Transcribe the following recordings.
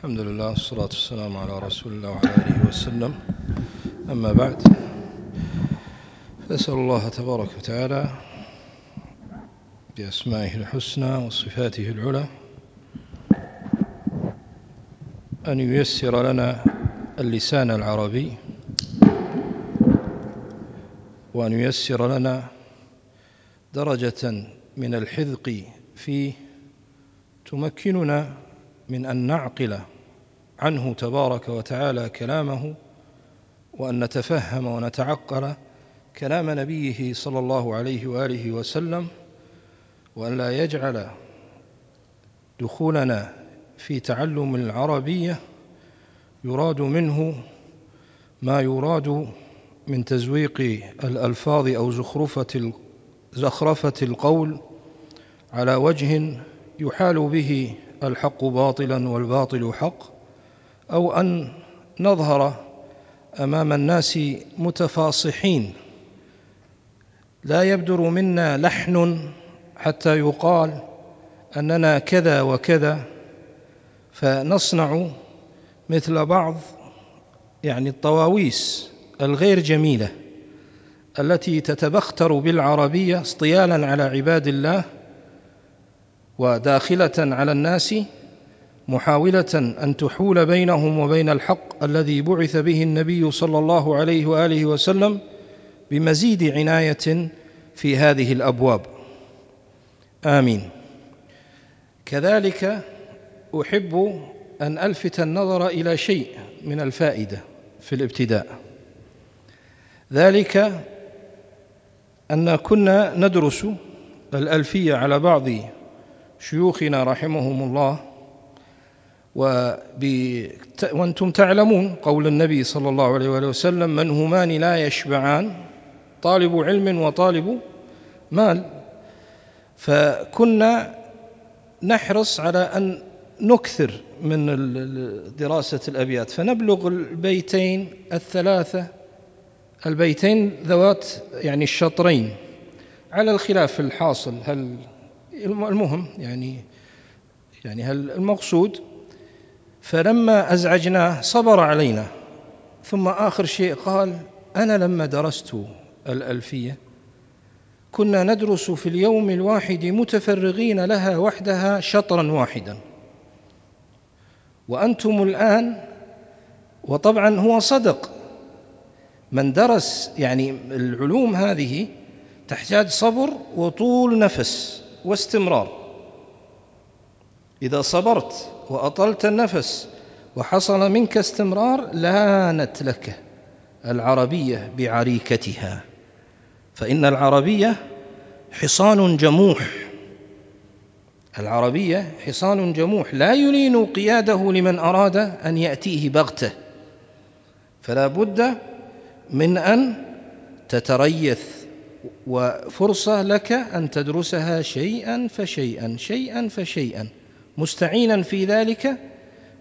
الحمد لله والصلاة والسلام على رسول الله وعلى آله وسلم. أما بعد فأسأل الله تبارك وتعالى بأسمائه الحسنى وصفاته العلى أن ييسر لنا اللسان العربي وأن ييسر لنا درجة من الحذق فيه تمكننا من أن نعقل عنه تبارك وتعالى كلامه وأن نتفهم ونتعقل كلام نبيه صلى الله عليه وآله وسلم وأن لا يجعل دخولنا في تعلم العربية يراد منه ما يراد من تزويق الألفاظ أو زخرفة زخرفة القول على وجه يحال به الحق باطلا والباطل حق أو أن نظهر أمام الناس متفاصحين. لا يبدر منا لحن حتى يقال أننا كذا وكذا فنصنع مثل بعض يعني الطواويس الغير جميلة التي تتبختر بالعربية اصطيالا على عباد الله وداخلة على الناس محاولة أن تحول بينهم وبين الحق الذي بعث به النبي صلى الله عليه وآله وسلم بمزيد عناية في هذه الأبواب. آمين. كذلك أحب أن ألفت النظر إلى شيء من الفائدة في الابتداء. ذلك أن كنا ندرس الألفية على بعض شيوخنا رحمهم الله وأنتم تعلمون قول النبي صلى الله عليه وآله وسلم من همان لا يشبعان طالب علم وطالب مال. فكنا نحرص على أن نكثر من دراسة الأبيات. فنبلغ البيتين الثلاثة. البيتين ذوات يعني الشطرين. على الخلاف الحاصل هل المهم يعني يعني المقصود؟ فلما أزعجناه صبر علينا ثم آخر شيء قال أنا لما درست الألفية كنا ندرس في اليوم الواحد متفرغين لها وحدها شطرا واحدا. وأنتم الآن وطبعا هو صدق من درس يعني العلوم هذه تحتاج صبر وطول نفس. واستمرار. إذا صبرت وأطلت النفس وحصل منك استمرار لانت لك العربية بعريكتها. فإن العربية حصان جموح. العربية حصان جموح. لا يلين قياده لمن أراد أن يأتيه بغتة. فلا بد من أن تتريث وفرصة لك أن تدرسها شيئا فشيئا شيئا فشيئا. مستعينا في ذلك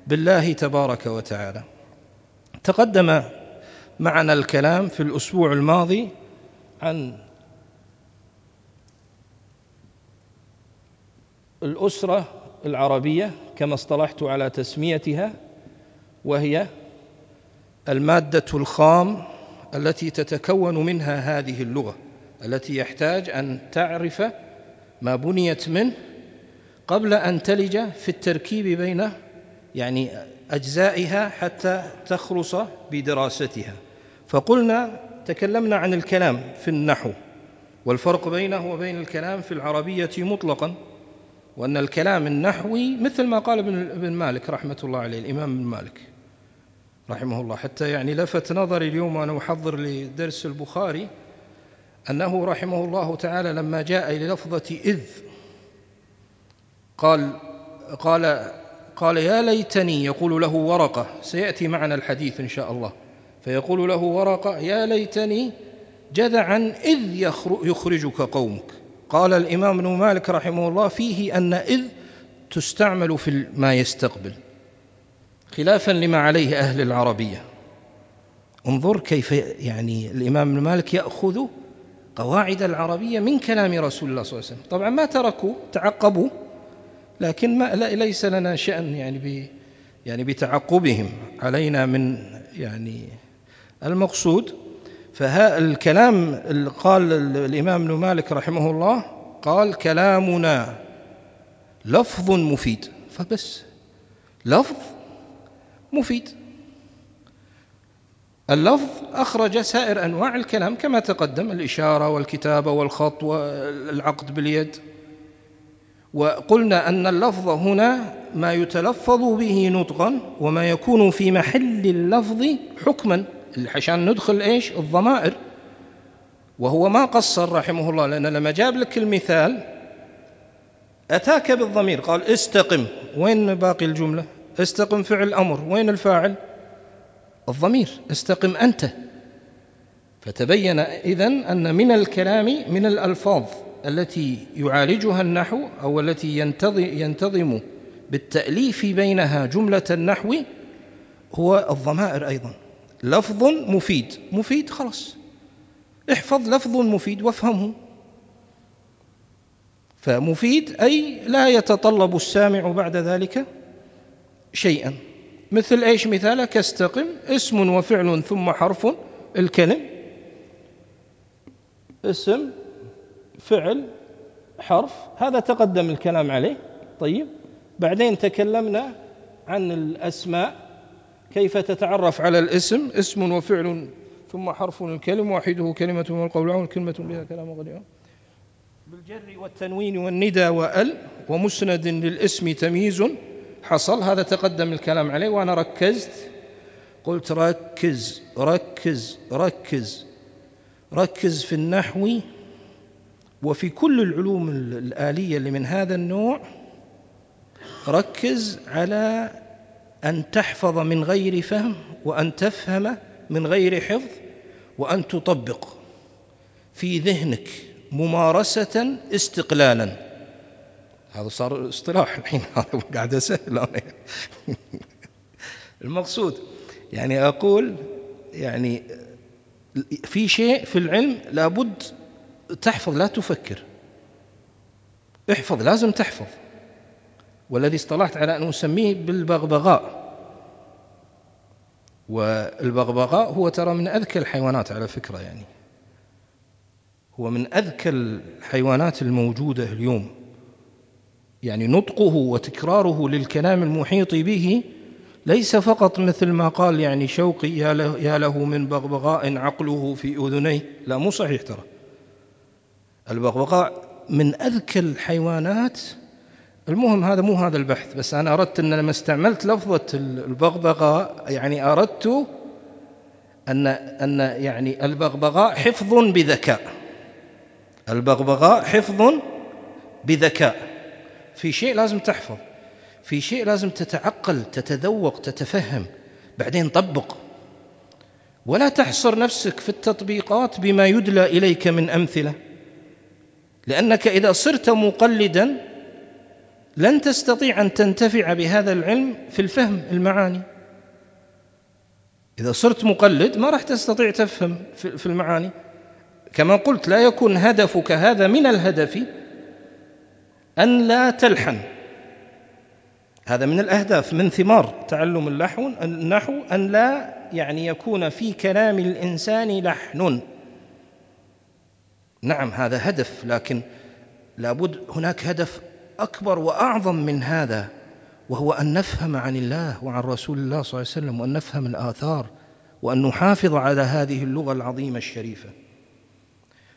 بالله تبارك وتعالى. تقدم معنا الكلام في الأسبوع الماضي عن الأسرة العربية كما اصطلحت على تسميتها وهي المادة الخام التي تتكون منها هذه اللغة. التي يحتاج أن تعرف ما بنيت منه قبل أن تلج في التركيب بين يعني أجزائها حتى تخلص بدراستها. فقلنا تكلمنا عن الكلام في النحو والفرق بينه وبين الكلام في العربية مطلقا وأن الكلام النحوي مثل ما قال ابن مالك رحمة الله عليه الإمام ابن مالك رحمه الله. حتى يعني لفت نظري اليوم وأنا أحضر لدرس البخاري أنه رحمه الله تعالى لما جاء إلى لفظة إذ قال قال قال يا ليتني يقول له ورقة. سيأتي معنا الحديث إن شاء الله. فيقول له ورقة يا ليتني جذعا إذ يخرجك قومك. قال الإمام ابن مالك رحمه الله فيه أن إذ تستعمل في ما يستقبل. خلافا لما عليه أهل العربية. انظر كيف يعني الإمام ابن مالك يأخذ قواعد العربية من كلام رسول الله صلى الله عليه وسلم. طبعا ما تركوا تعقبوا لكن ما ليس لنا شأن يعني يعني بتعقبهم. علينا من يعني المقصود. فالكلام قال الإمام ابن مالك رحمه الله قال كلامنا لفظ مفيد. فبس لفظ مفيد. اللفظ أخرج سائر أنواع الكلام كما تقدم الإشارة والكتابة والخط والعقد باليد. وقلنا أن اللفظ هنا ما يتلفظ به نطقا وما يكون في محل اللفظ حكما. عشان ندخل إيش؟ الضمائر. وهو ما قصر رحمه الله لأن لما جاب لك المثال أتاك بالضمير قال استقم. وين باقي الجملة؟ استقم فعل أمر. وين الفاعل؟ الضمير استقم أنت. فتبين إذن أن من الكلام من الألفاظ التي يعالجها النحو أو التي ينتظم بالتأليف بينها جملة النحو هو الضمائر أيضا. لفظ مفيد مفيد خلاص. احفظ لفظ مفيد وافهمه. فمفيد أي لا يتطلب السامع بعد ذلك شيئا. مثل إيش مثاله كاستقم اسم وفعل ثم حرف الكلم. اسم فعل حرف هذا تقدم الكلام عليه. طيب بعدين تكلمنا عن الأسماء. كيف تتعرف على الاسم؟ اسم وفعل ثم حرف الكلم واحدة كلمة والقول عون كلمة بها كلام غني بالجر والتنوين والندى وأل ومسند للاسم تمييز. حصل هذا تقدم الكلام عليه وأنا ركزت قلت ركز ركز ركز ركز في النحو وفي كل العلوم الآلية اللي من هذا النوع ركز على أن تحفظ من غير فهم وأن تفهم من غير حفظ وأن تطبق في ذهنك ممارسة استقلالا. هذا صار اصطلاح الحين قاعد أسهل المقصود يعني أقول يعني في شيء في العلم لابد تحفظ لا تفكر. احفظ لازم تحفظ. والذي اصطلحت على ان اسميه بالبغبغاء. والبغبغاء هو ترى من أذكى الحيوانات على فكرة يعني. هو من أذكى الحيوانات الموجودة اليوم. يعني نطقه وتكراره للكلام المحيط به ليس فقط مثل ما قال يعني شوقي يا له, يا له من بغبغاء عقله في أذنيه. لا مو صحيح ترى. البغبغاء من أذكى الحيوانات. المهم هذا مو هذا البحث بس أنا أردت أن لما استعملت لفظة البغبغاء يعني أردت أن أن يعني البغبغاء حفظ بذكاء. البغبغاء حفظ بذكاء. في شيء لازم تحفظ في شيء لازم تتعقل تتذوق تتفهم بعدين طبق. ولا تحصر نفسك في التطبيقات بما يدلى إليك من أمثلة لأنك إذا صرت مقلدا لن تستطيع أن تنتفع بهذا العلم في الفهم المعاني. إذا صرت مقلد ما راح تستطيع تفهم في المعاني. كما قلت لا يكون هدفك هذا من الهدف أن لا تلحن. هذا من الأهداف من ثمار تعلم اللحو النحو أن لا يعني يكون في كلام الإنسان لحن. نعم هذا هدف لكن لابد هناك هدف أكبر وأعظم من هذا وهو أن نفهم عن الله وعن رسول الله صلى الله عليه وسلم وأن نفهم الآثار وأن نحافظ على هذه اللغة العظيمة الشريفة.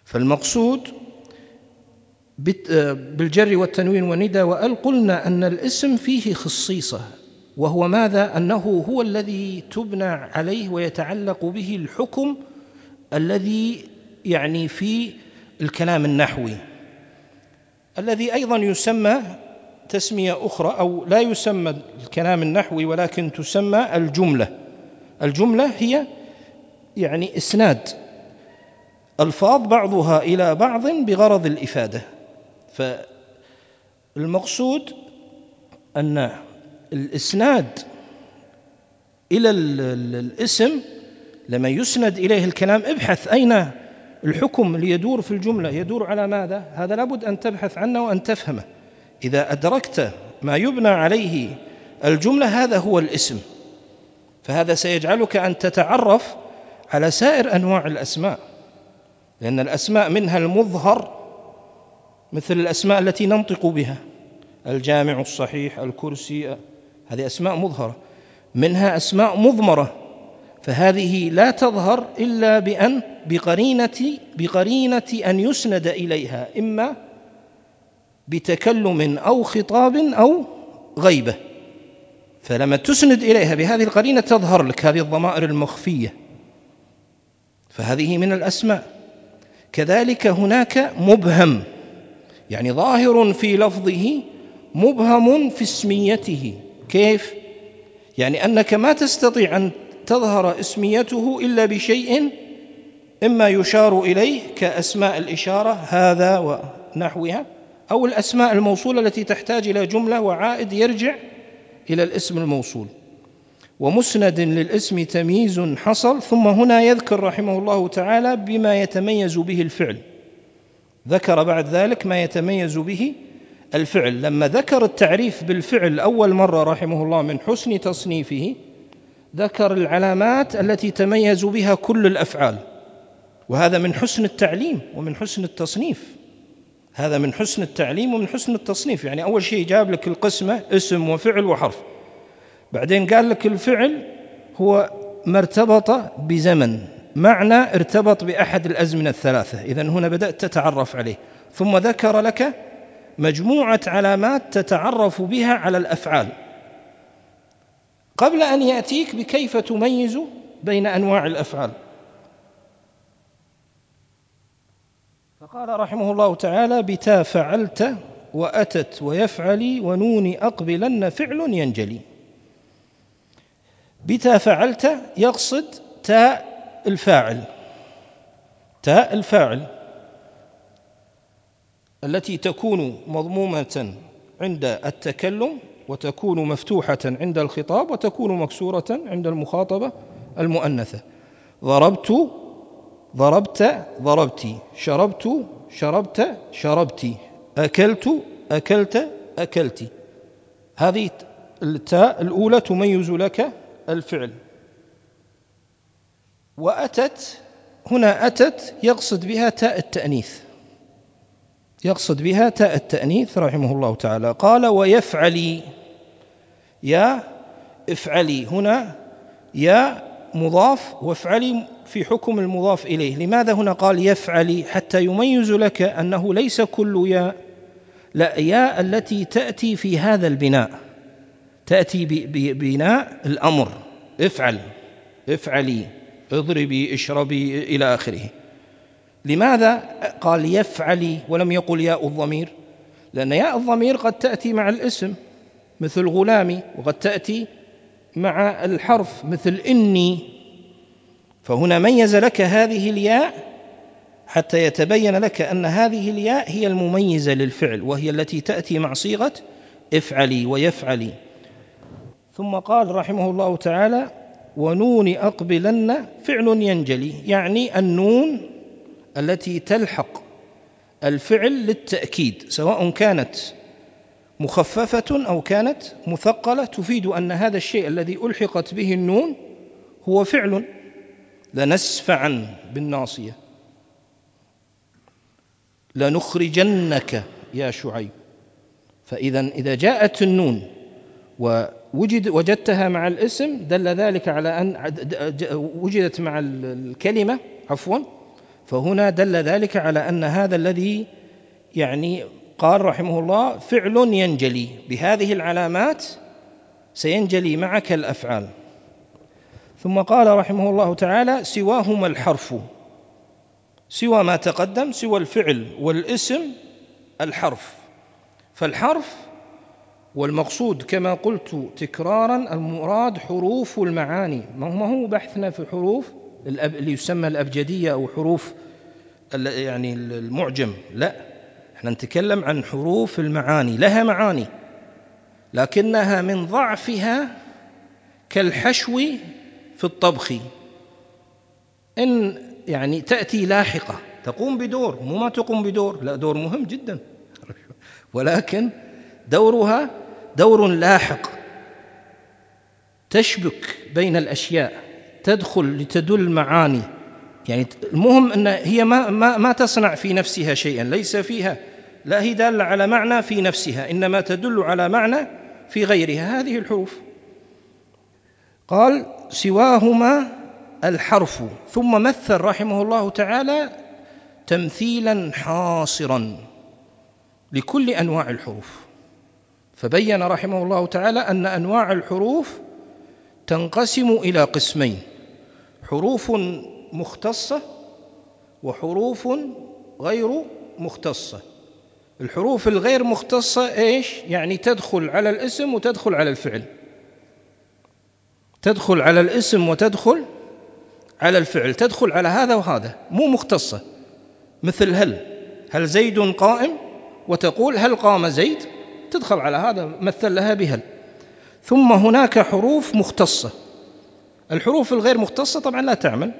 فالمقصود بالجر والتنوين وندى وأل قلنا أن الاسم فيه خصيصة وهو ماذا؟ أنه هو الذي تبنى عليه ويتعلق به الحكم الذي يعني في الكلام النحوي. الذي أيضا يسمى تسمية أخرى أو لا يسمى الكلام النحوي ولكن تسمى الجملة. الجملة هي يعني إسناد. ألفاظ بعضها إلى بعض بغرض الإفادة. فالمقصود أن الإسناد إلى الاسم لما يسند إليه الكلام ابحث أين الحكم ليدور في الجملة يدور على ماذا؟ هذا لابد أن تبحث عنه وأن تفهمه إذا أدركت ما يبنى عليه الجملة هذا هو الاسم. فهذا سيجعلك أن تتعرف على سائر أنواع الأسماء لأن الأسماء منها المظهر مثل الأسماء التي ننطق بها. الجامع الصحيح الكرسي هذه أسماء مظهرة. منها أسماء مضمرة. فهذه لا تظهر إلا بأن بقرينة بقرينة أن يسند إليها إما بتكلم أو خطاب أو غيبة. فلما تسند إليها بهذه القرينة تظهر لك هذه الضمائر المخفية. فهذه من الأسماء. كذلك هناك مبهم. يعني ظاهر في لفظه مبهم في اسميته. كيف؟ يعني أنك ما تستطيع أن تظهر اسميته إلا بشيء إما يشار إليه كأسماء الإشارة هذا ونحوها أو الأسماء الموصولة التي تحتاج إلى جملة وعائد يرجع إلى الاسم الموصول. ومسند للاسم تمييز حصل ثم هنا يذكر رحمه الله تعالى بما يتميز به الفعل. ذكر بعد ذلك ما يتميز به الفعل. لما ذكر التعريف بالفعل أول مرة رحمه الله من حسن تصنيفه ذكر العلامات التي تميز بها كل الأفعال. وهذا من حسن التعليم ومن حسن التصنيف. هذا من حسن التعليم ومن حسن التصنيف. يعني أول شيء جاب لك القسمة اسم وفعل وحرف. بعدين قال لك الفعل هو ما ارتبط بزمن. معنى ارتبط بأحد الأزمنة الثلاثة. إذا هنا بدأت تتعرف عليه. ثم ذكر لك مجموعة علامات تتعرف بها على الأفعال. قبل أن يأتيك بكيف تميز بين أنواع الأفعال. فقال رحمه الله تعالى بتا فعلت وأتت ويفعلي ونون أقبلن فعل ينجلي. بتا فعلت يقصد تاء الفاعل. تاء الفاعل. التي تكون مضمومة عند التكلم وتكون مفتوحة عند الخطاب وتكون مكسورة عند المخاطبة المؤنثة. ضربت ضربت ضربتي شربت شربت شربتي أكلت أكلت أكلتي هذه التاء الأولى تميز لك الفعل. وأتت هنا أتت يقصد بها تاء التأنيث. يقصد بها تاء التأنيث رحمه الله تعالى. قال ويفعلي يا افعلي. هنا يا مضاف وافعلي في حكم المضاف إليه. لماذا هنا قال يفعلي؟ حتى يميز لك أنه ليس كل يا لا يا التي تأتي في هذا البناء. تأتي ببناء الأمر. افعل افعلي. اضربي اشربي إلى آخره. لماذا قال يفعلي ولم يقل ياء الضمير؟ لأن ياء الضمير قد تأتي مع الاسم مثل غلامي وقد تأتي مع الحرف مثل إني. فهنا ميز لك هذه الياء حتى يتبين لك أن هذه الياء هي المميزة للفعل وهي التي تأتي مع صيغة افعلي ويفعلي. ثم قال رحمه الله تعالى ونون أقبلن فعل ينجلي يعني النون التي تلحق الفعل للتأكيد سواء كانت مخففة أو كانت مثقلة تفيد أن هذا الشيء الذي ألحقت به النون هو فعل لنسفعا بالناصية. لنخرجنك يا شعيب. فإذا إذا جاءت النون ووجد وجدتها مع الاسم دل ذلك على أن وجدت مع الكلمة عفوا. فهنا دل ذلك على أن هذا الذي يعني قال رحمه الله فعل ينجلي. بهذه العلامات سينجلي معك الأفعال. ثم قال رحمه الله تعالى سواهما الحرف. سوى ما تقدم سوى الفعل والاسم الحرف. فالحرف والمقصود كما قلت تكرارا المراد حروف المعاني. ما هو بحثنا في حروف اللي يسمى الأبجدية أو حروف يعني المعجم. لا إحنا نتكلم عن حروف المعاني. لها معاني لكنها من ضعفها كالحشو في الطبخ. إن يعني تأتي لاحقة تقوم بدور. مو ما تقوم بدور لا دور مهم جدا. ولكن دورها دور لاحق. تشبك بين الأشياء تدخل لتدل معاني. يعني المهم أن هي ما ما ما تصنع في نفسها شيئا ليس فيها لا هي دالة على معنى في نفسها إنما تدل على معنى في غيرها. هذه الحروف. قال سواهما الحرف. ثم مثل رحمه الله تعالى تمثيلا حاصرا لكل أنواع الحروف. فبين رحمه الله تعالى أن أنواع الحروف تنقسم إلى قسمين حروف مختصة وحروف غير مختصة. الحروف الغير مختصة إيش؟ يعني تدخل على الاسم وتدخل على الفعل. تدخل على الاسم وتدخل على الفعل. تدخل على هذا وهذا مو مختصة. مثل هل هل زيد قائم؟ وتقول هل قام زيد؟ تدخل على هذا مثل لها بهل ثم هناك حروف مختصة. الحروف الغير مختصة طبعا لا تعمل.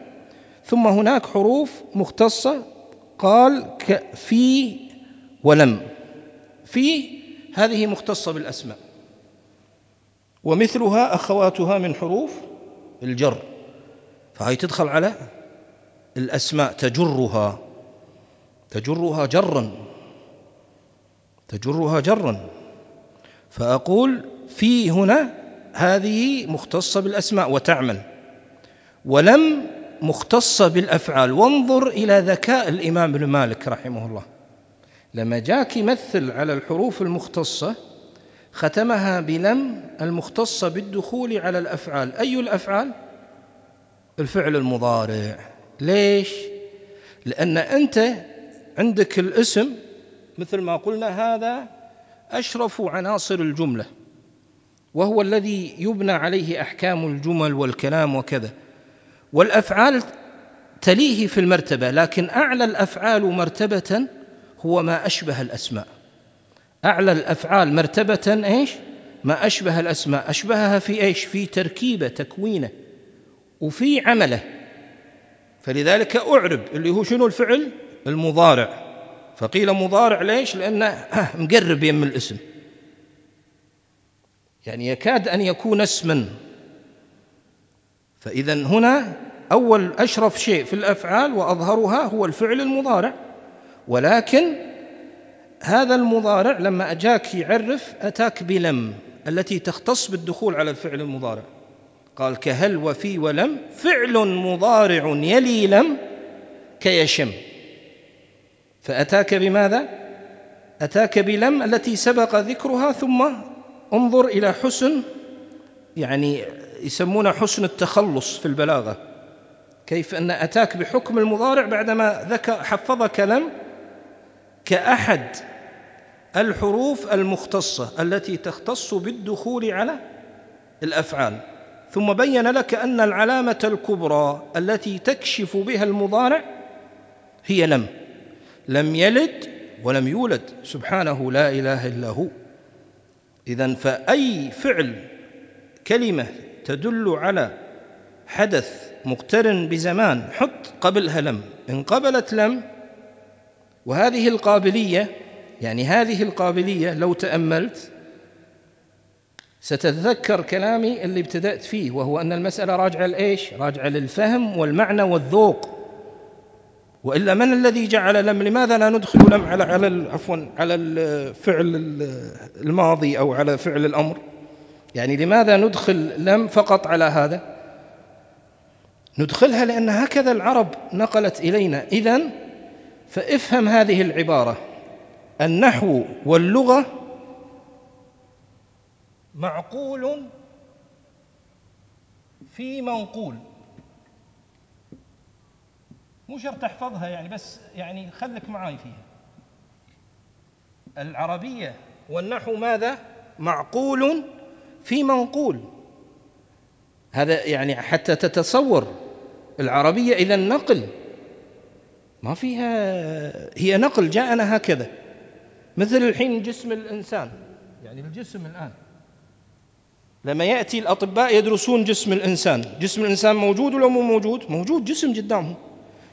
ثم هناك حروف مختصة قال في ولم. في هذه مختصة بالأسماء. ومثلها أخواتها من حروف الجر. فهي تدخل على الأسماء تجرها. تجرها جرا. تجرها جرا. فأقول في هنا هذه مختصة بالأسماء وتعمل. ولم مختصة بالأفعال. وانظر إلى ذكاء الإمام ابن مالك رحمه الله. لما جاك يمثل على الحروف المختصة ختمها بلم المختصة بالدخول على الأفعال. أي الأفعال؟ الفعل المضارع. ليش؟ لأن أنت عندك الاسم مثل ما قلنا هذا أشرف عناصر الجملة وهو الذي يبنى عليه أحكام الجمل والكلام وكذا. والأفعال تليه في المرتبة لكن أعلى الأفعال مرتبة هو ما أشبه الأسماء. أعلى الأفعال مرتبة إيش؟ ما أشبه الأسماء. أشبهها في إيش؟ في تركيبة تكوينة وفي عمله. فلذلك أعرب اللي هو شنو الفعل؟ المضارع. فقيل مضارع ليش؟ لأنه مقرب يم الاسم. يعني يكاد أن يكون اسما. فإذا هنا أول أشرف شيء في الأفعال وأظهرها هو الفعل المضارع. ولكن هذا المضارع لما أجاك يعرف أتاك بلم التي تختص بالدخول على الفعل المضارع. قال كهل وفي ولم فعل مضارع يلي لم كيشم. فأتاك بماذا؟ أتاك بلم التي سبق ذكرها ثم انظر إلى حسن يعني يسمونه حسن التخلص في البلاغة. كيف أن أتاك بحكم المضارع بعدما ذكر حفظك لم؟ كأحد الحروف المختصة التي تختص بالدخول على الأفعال. ثم بين لك أن العلامة الكبرى التي تكشف بها المضارع هي لم. لم يلد ولم يولد. سبحانه لا إله إلا هو. اذا فأي فعل كلمة تدل على حدث مقترن بزمان حط قبلها لم إن قبلت لم وهذه القابلية يعني هذه القابلية لو تأملت ستتذكر كلامي اللي ابتدأت فيه وهو أن المسألة راجعة لإيش؟ راجعة للفهم والمعنى والذوق. وإلا من الذي جعل لم لماذا لا ندخل لم على على عفوا على الفعل الماضي أو على فعل الأمر؟ يعني لماذا ندخل لم فقط على هذا؟ ندخلها لأن هكذا العرب نقلت إلينا. اذا فافهم هذه العبارة. النحو واللغة معقول في منقول. مو شرط تحفظها يعني بس يعني خلك معاي فيها. العربية والنحو ماذا؟ معقول في منقول. هذا يعني حتى تتصور العربية إذا النقل. ما فيها هي نقل جاءنا هكذا. مثل الحين جسم الإنسان. يعني الجسم الآن. لما يأتي الأطباء يدرسون جسم الإنسان. جسم الإنسان موجود ولا مو موجود؟ موجود جسم قدامهم.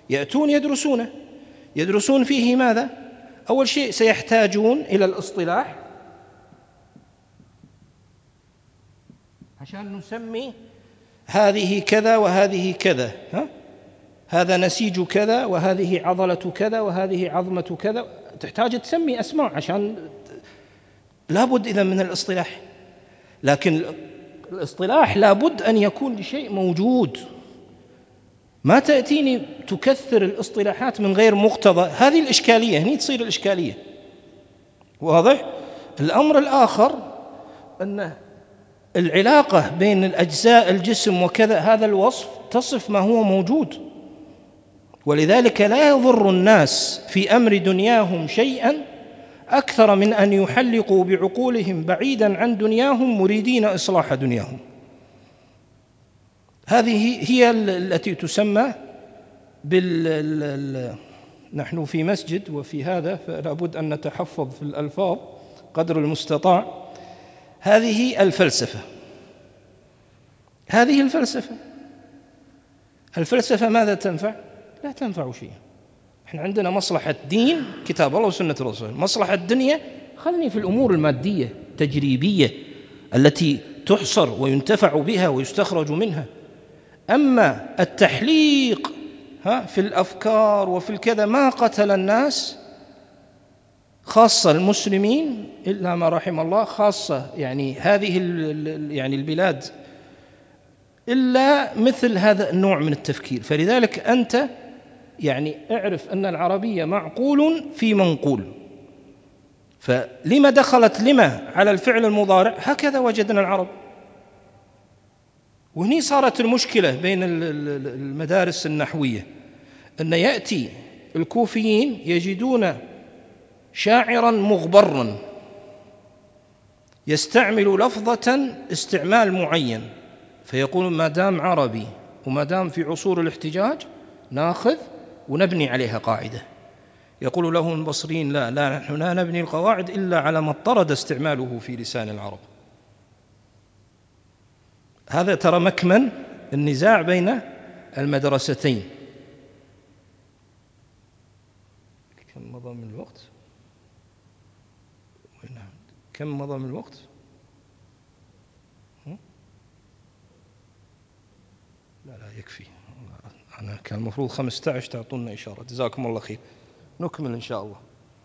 يأتون يدرسونه يدرسون فيه ماذا؟ أول شيء سيحتاجون إلى الاصطلاح. عشان نسمي هذه كذا وهذه كذا ها؟ هذا نسيج كذا وهذه عضلة كذا وهذه عظمة كذا. تحتاج تسمي أسماء عشان لابد إذا من الاصطلاح. لكن الاصطلاح لابد أن يكون لشيء موجود. ما تأتيني تكثر الاصطلاحات من غير مقتضى. هذه الإشكالية هني تصير الإشكالية. واضح؟ الأمر الآخر أن العلاقة بين الأجزاء الجسم وكذا هذا الوصف تصف ما هو موجود. ولذلك لا يضر الناس في أمر دنياهم شيئا أكثر من أن يحلقوا بعقولهم بعيدا عن دنياهم مريدين إصلاح دنياهم. هذه هي التي تسمى بال نحن في مسجد وفي هذا فلا بد أن نتحفظ في الألفاظ قدر المستطاع. هذه الفلسفة. هذه الفلسفة. الفلسفة ماذا تنفع؟ لا تنفع شيئا. إحنا عندنا مصلحة دين كتاب الله وسنة الرسول. مصلحة الدنيا خلني في الأمور المادية تجريبية التي تحصر وينتفع بها ويستخرج منها. أما التحليق ها في الأفكار وفي الكذا ما قتل الناس خاصة المسلمين إلا ما رحم الله خاصة يعني هذه يعني البلاد. إلا مثل هذا النوع من التفكير. فلذلك أنت يعني اعرف أن العربية معقول في منقول. فلما دخلت لما على الفعل المضارع؟ هكذا وجدنا العرب. وهني صارت المشكلة بين المدارس النحوية أن يأتي الكوفيين يجدون شاعرا مغبرا يستعمل لفظة استعمال معين فيقول ما دام عربي وما دام في عصور الاحتجاج ناخذ ونبني عليها قاعدة. يقول له البصريين لا لا نحن لا نبني القواعد إلا على ما اضطرد استعماله في لسان العرب. هذا ترى مكمن النزاع بين المدرستين. كم مضى من الوقت؟ كم مضى من الوقت؟ لا لا يكفي. أنا كان المفروض 15 تعطونا إشارة. جزاكم الله خير. نكمل إن شاء الله.